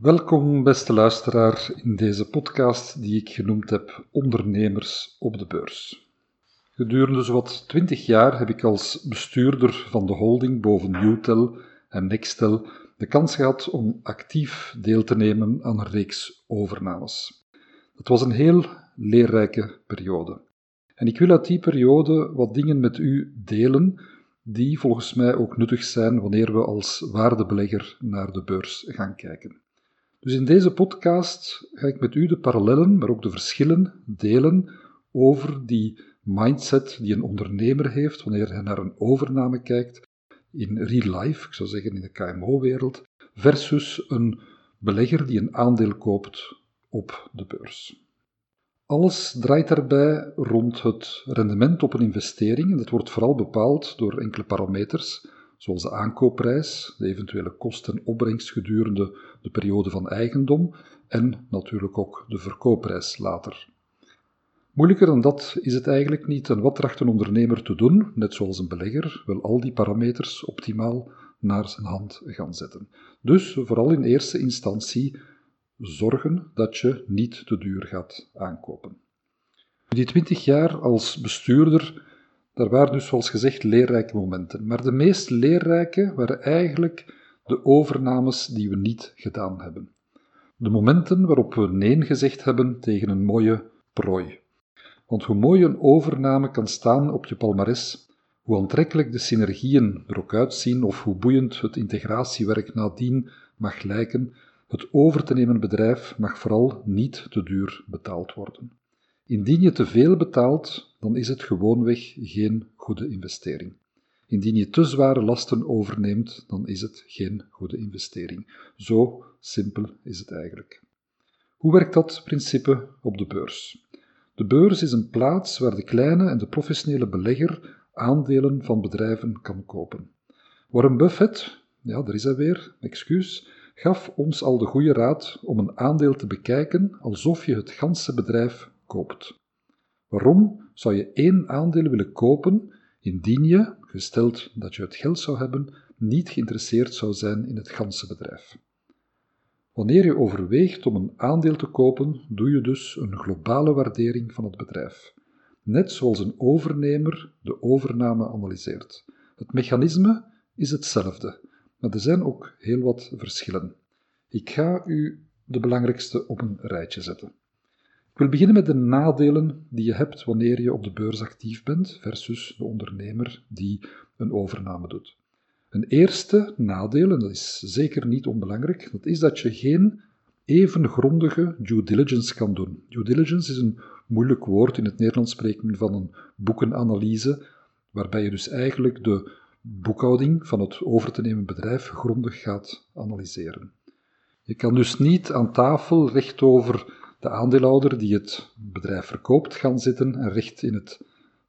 Welkom, beste luisteraar, in deze podcast die ik genoemd heb Ondernemers op de beurs. Gedurende zowat twintig jaar heb ik als bestuurder van de holding boven Newtel en Nextel de kans gehad om actief deel te nemen aan een reeks overnames. Het was een heel leerrijke periode. En ik wil uit die periode wat dingen met u delen die volgens mij ook nuttig zijn wanneer we als waardebelegger naar de beurs gaan kijken. Dus in deze podcast ga ik met u de parallellen, maar ook de verschillen delen over die mindset die een ondernemer heeft wanneer hij naar een overname kijkt in real life, ik zou zeggen in de KMO-wereld, versus een belegger die een aandeel koopt op de beurs. Alles draait daarbij rond het rendement op een investering en dat wordt vooral bepaald door enkele parameters, zoals de aankoopprijs, de eventuele kosten en opbrengst gedurende de periode van eigendom en natuurlijk ook de verkoopprijs later. Moeilijker dan dat is het eigenlijk niet en wat tracht een ondernemer te doen, net zoals een belegger, wel al die parameters optimaal naar zijn hand gaan zetten. Dus vooral in eerste instantie zorgen dat je niet te duur gaat aankopen. Die twintig jaar als bestuurder daar waren dus, zoals gezegd, leerrijke momenten. Maar de meest leerrijke waren eigenlijk de overnames die we niet gedaan hebben. De momenten waarop we nee gezegd hebben tegen een mooie prooi. Want hoe mooi een overname kan staan op je palmares, hoe aantrekkelijk de synergieën er ook uitzien of hoe boeiend het integratiewerk nadien mag lijken, het over te nemen bedrijf mag vooral niet te duur betaald worden. Indien je te veel betaalt, dan is het gewoonweg geen goede investering. Indien je te zware lasten overneemt, dan is het geen goede investering. Zo simpel is het eigenlijk. Hoe werkt dat principe op de beurs? De beurs is een plaats waar de kleine en de professionele belegger aandelen van bedrijven kan kopen. Warren Buffett, ja, daar is hij weer, excuus, gaf ons al de goede raad om een aandeel te bekijken alsof je het ganse bedrijf koopt. Waarom zou je één aandeel willen kopen indien je, gesteld dat je het geld zou hebben, niet geïnteresseerd zou zijn in het ganse bedrijf? Wanneer je overweegt om een aandeel te kopen, doe je dus een globale waardering van het bedrijf, net zoals een overnemer de overname analyseert. Het mechanisme is hetzelfde, maar er zijn ook heel wat verschillen. Ik ga u de belangrijkste op een rijtje zetten. Ik wil beginnen met de nadelen die je hebt wanneer je op de beurs actief bent versus de ondernemer die een overname doet. Een eerste nadeel, en dat is zeker niet onbelangrijk, dat is dat je geen even grondige due diligence kan doen. Due diligence is een moeilijk woord in het Nederlands spreken van een boekenanalyse, waarbij je dus eigenlijk de boekhouding van het over te nemen bedrijf grondig gaat analyseren. Je kan dus niet aan tafel recht over de aandeelhouder die het bedrijf verkoopt gaan zitten en recht in het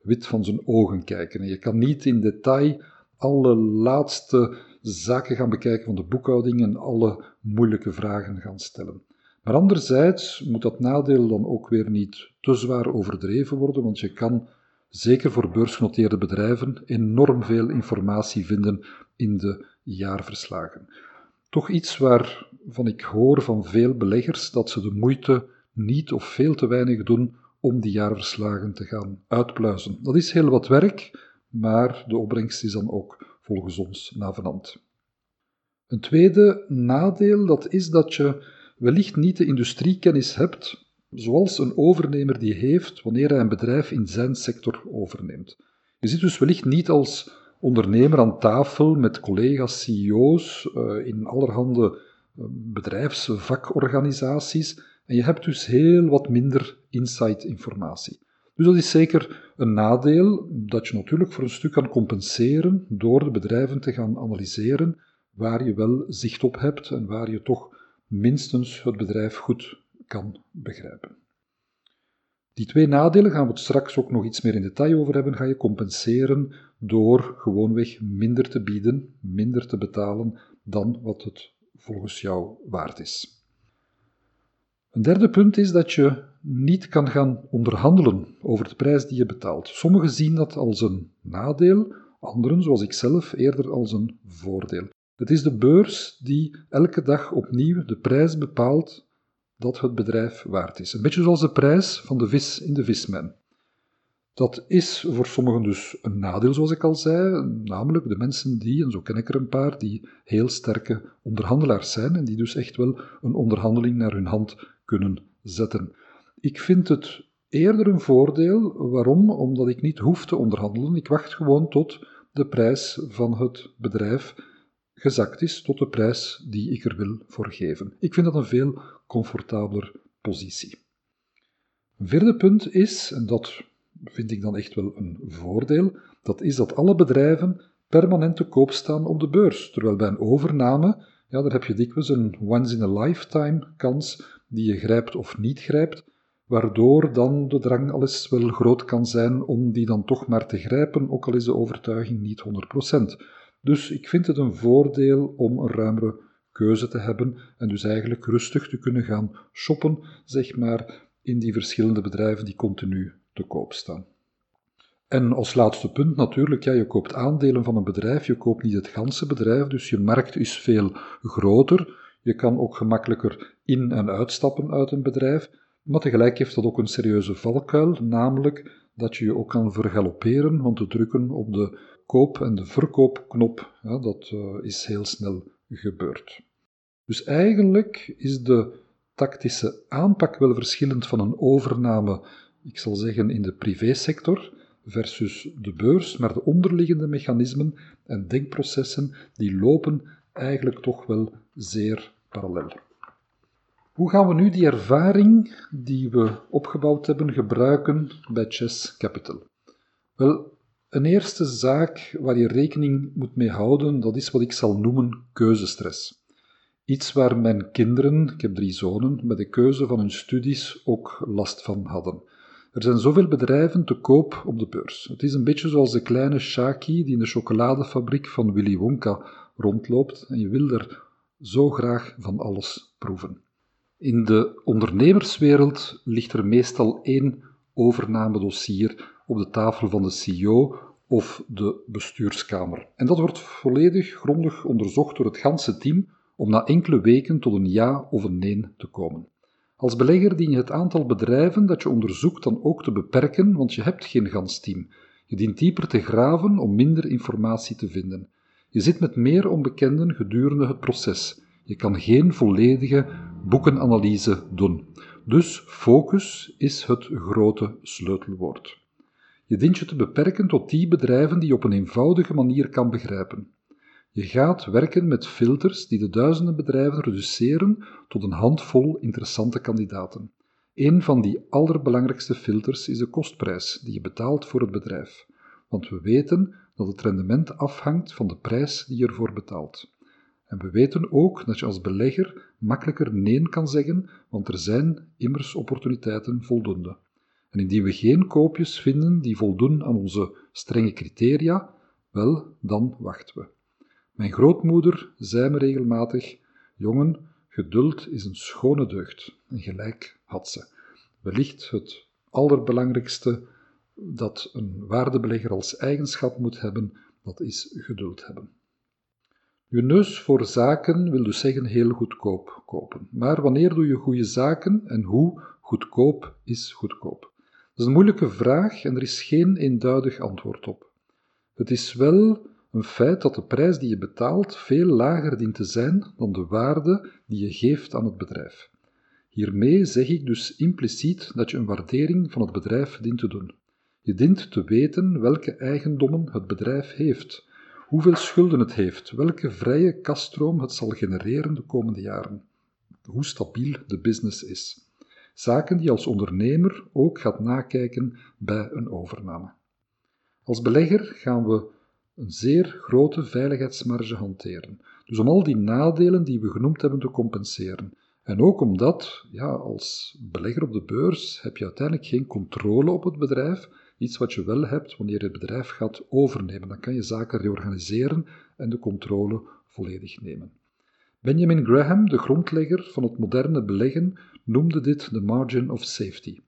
wit van zijn ogen kijken. En je kan niet in detail alle laatste zaken gaan bekijken van de boekhouding en alle moeilijke vragen gaan stellen. Maar anderzijds moet dat nadeel dan ook weer niet te zwaar overdreven worden, want je kan zeker voor beursgenoteerde bedrijven enorm veel informatie vinden in de jaarverslagen. Toch iets waarvan ik hoor van veel beleggers dat ze de moeite niet of veel te weinig doen om die jaarverslagen te gaan uitpluizen. Dat is heel wat werk, maar de opbrengst is dan ook volgens ons navenant. Een tweede nadeel dat is dat je wellicht niet de industriekennis hebt zoals een overnemer die heeft wanneer hij een bedrijf in zijn sector overneemt. Je zit dus wellicht niet als ondernemer aan tafel met collega's, CEO's uh, in allerhande uh, bedrijfsvakorganisaties en je hebt dus heel wat minder inside informatie. Dus dat is zeker een nadeel dat je natuurlijk voor een stuk kan compenseren door de bedrijven te gaan analyseren waar je wel zicht op hebt en waar je toch minstens het bedrijf goed kan begrijpen. Die twee nadelen gaan we het straks ook nog iets meer in detail over hebben. Ga je compenseren door gewoonweg minder te bieden, minder te betalen dan wat het volgens jou waard is. Een derde punt is dat je niet kan gaan onderhandelen over de prijs die je betaalt. Sommigen zien dat als een nadeel, anderen, zoals ik zelf, eerder als een voordeel. Het is de beurs die elke dag opnieuw de prijs bepaalt dat het bedrijf waard is. Een beetje zoals de prijs van de vis in de vismen. Dat is voor sommigen dus een nadeel, zoals ik al zei, namelijk de mensen die, en zo ken ik er een paar, die heel sterke onderhandelaars zijn en die dus echt wel een onderhandeling naar hun hand kunnen zetten. Ik vind het eerder een voordeel. Waarom? Omdat ik niet hoef te onderhandelen. Ik wacht gewoon tot de prijs van het bedrijf gezakt is tot de prijs die ik er wil voor geven. Ik vind dat een veel comfortabeler positie. Een vierde punt is, en dat vind ik dan echt wel een voordeel, dat is dat alle bedrijven permanent te koop staan op de beurs. Terwijl bij een overname, ja, daar heb je dikwijls een once-in-a-lifetime kans die je grijpt of niet grijpt, waardoor dan de drang alles wel groot kan zijn om die dan toch maar te grijpen, ook al is de overtuiging niet 100%. Dus ik vind het een voordeel om een ruimere keuze te hebben en dus eigenlijk rustig te kunnen gaan shoppen, zeg maar, in die verschillende bedrijven die continu te koop staan. En als laatste punt natuurlijk, ja, je koopt aandelen van een bedrijf, je koopt niet het ganse bedrijf, dus je markt is veel groter. Je kan ook gemakkelijker in- en uitstappen uit een bedrijf, maar tegelijk heeft dat ook een serieuze valkuil, namelijk dat je je ook kan vergalopperen, want te drukken op de koop- en de verkoopknop, dat uh, is heel snel gebeurd. Dus eigenlijk is de tactische aanpak wel verschillend van een overname, ik zal zeggen in de privésector, versus de beurs, maar de onderliggende mechanismen en denkprocessen die lopen eigenlijk toch wel zeer parallel. Hoe gaan we nu die ervaring die we opgebouwd hebben gebruiken bij Chess Capital? Wel, een eerste zaak waar je rekening moet mee houden, dat is wat ik zal noemen keuzestress. Iets waar mijn kinderen, ik heb drie zonen, met de keuze van hun studies ook last van hadden. Er zijn zoveel bedrijven te koop op de beurs. Het is een beetje zoals de kleine Shaki die in de chocoladefabriek van Willy Wonka rondloopt en je wil er zo graag van alles proeven. In de ondernemerswereld ligt er meestal één overnamedossier op de tafel van de CEO of de bestuurskamer. En dat wordt volledig grondig onderzocht door het ganse team om na enkele weken tot een ja of een nee te komen. Als belegger dien je het aantal bedrijven dat je onderzoekt dan ook te beperken, want je hebt geen gans team. Je dient dieper te graven om minder informatie te vinden. Je zit met meer onbekenden gedurende het proces. Je kan geen volledige boekenanalyse doen. Dus focus is het grote sleutelwoord. Je dient je te beperken tot die bedrijven die je op een eenvoudige manier kan begrijpen. Je gaat werken met filters die de duizenden bedrijven reduceren tot een handvol interessante kandidaten. Een van die allerbelangrijkste filters is de kostprijs die je betaalt voor het bedrijf, want we weten dat het rendement afhangt van de prijs die je ervoor betaalt. En we weten ook dat je als belegger makkelijker nee kan zeggen, want er zijn immers opportuniteiten voldoende. En indien we geen koopjes vinden die voldoen aan onze strenge criteria, wel, dan wachten we. Mijn grootmoeder zei me regelmatig: Jongen, geduld is een schone deugd. En gelijk had ze. Wellicht het allerbelangrijkste dat een waardebelegger als eigenschap moet hebben, dat is geduld hebben. Je neus voor zaken wil dus zeggen heel goedkoop kopen. Maar wanneer doe je goede zaken en hoe goedkoop is goedkoop? Dat is een moeilijke vraag en er is geen eenduidig antwoord op. Het is wel een feit dat de prijs die je betaalt veel lager dient te zijn dan de waarde die je geeft aan het bedrijf. Hiermee zeg ik dus impliciet dat je een waardering van het bedrijf dient te doen. Je dient te weten welke eigendommen het bedrijf heeft, hoeveel schulden het heeft, welke vrije kaststroom het zal genereren de komende jaren, hoe stabiel de business is. Zaken die als ondernemer ook gaat nakijken bij een overname. Als belegger gaan we een zeer grote veiligheidsmarge hanteren, dus om al die nadelen die we genoemd hebben te compenseren. En ook omdat, ja, als belegger op de beurs heb je uiteindelijk geen controle op het bedrijf. Iets wat je wel hebt wanneer je het bedrijf gaat overnemen. Dan kan je zaken reorganiseren en de controle volledig nemen. Benjamin Graham, de grondlegger van het moderne beleggen, noemde dit de margin of safety.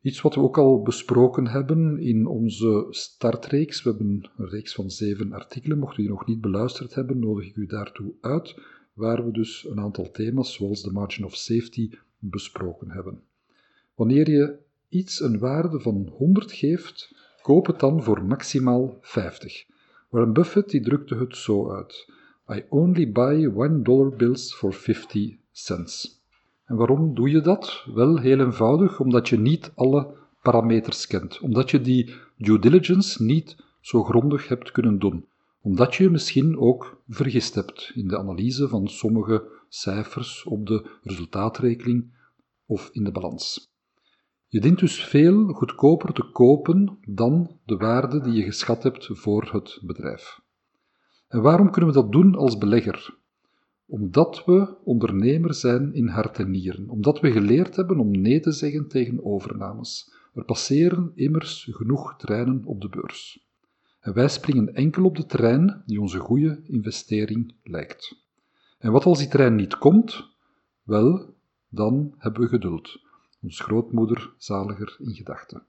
Iets wat we ook al besproken hebben in onze startreeks. We hebben een reeks van zeven artikelen. Mocht u die nog niet beluisterd hebben, nodig ik u daartoe uit, waar we dus een aantal thema's, zoals de margin of safety, besproken hebben. Wanneer je iets een waarde van 100 geeft, koop het dan voor maximaal 50. Warren Buffett die drukte het zo uit. I only buy one dollar bills for 50 cents. En waarom doe je dat? Wel heel eenvoudig, omdat je niet alle parameters kent, omdat je die due diligence niet zo grondig hebt kunnen doen, omdat je je misschien ook vergist hebt in de analyse van sommige cijfers op de resultaatrekening of in de balans. Je dient dus veel goedkoper te kopen dan de waarde die je geschat hebt voor het bedrijf. En waarom kunnen we dat doen als belegger? Omdat we ondernemer zijn in hart en nieren, omdat we geleerd hebben om nee te zeggen tegen overnames. Er passeren immers genoeg treinen op de beurs. En wij springen enkel op de trein die onze goede investering lijkt. En wat als die trein niet komt? Wel, dan hebben we geduld. Ons grootmoeder zaliger in gedachten.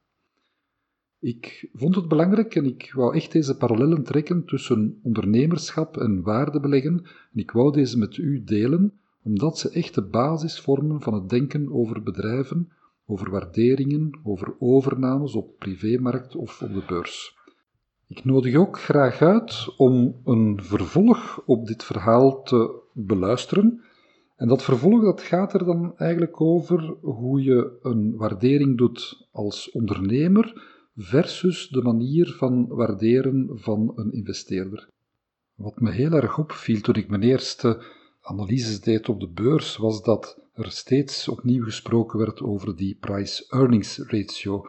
Ik vond het belangrijk en ik wou echt deze parallellen trekken tussen ondernemerschap en waardebeleggen en ik wou deze met u delen, omdat ze echt de basis vormen van het denken over bedrijven, over waarderingen, over overnames op privémarkt of op de beurs. Ik nodig ook graag uit om een vervolg op dit verhaal te beluisteren. En dat vervolg dat gaat er dan eigenlijk over hoe je een waardering doet als ondernemer, versus de manier van waarderen van een investeerder. Wat me heel erg opviel toen ik mijn eerste analyses deed op de beurs, was dat er steeds opnieuw gesproken werd over die price-earnings ratio.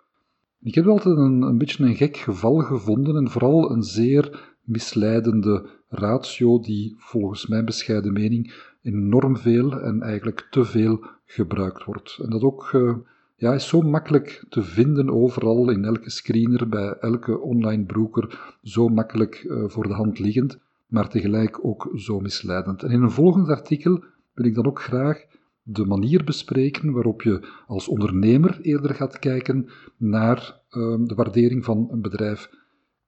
Ik heb altijd een, een beetje een gek geval gevonden en vooral een zeer misleidende ratio die volgens mijn bescheiden mening enorm veel en eigenlijk te veel gebruikt wordt. En dat ook uh, ja, is zo makkelijk te vinden overal, in elke screener, bij elke online broker, zo makkelijk uh, voor de hand liggend, maar tegelijk ook zo misleidend. En in een volgend artikel wil ik dan ook graag de manier bespreken waarop je als ondernemer eerder gaat kijken naar uh, de waardering van een bedrijf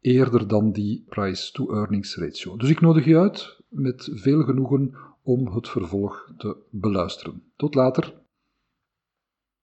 eerder dan die price-to-earnings ratio. Dus ik nodig je uit met veel genoegen om het vervolg te beluisteren. Tot later.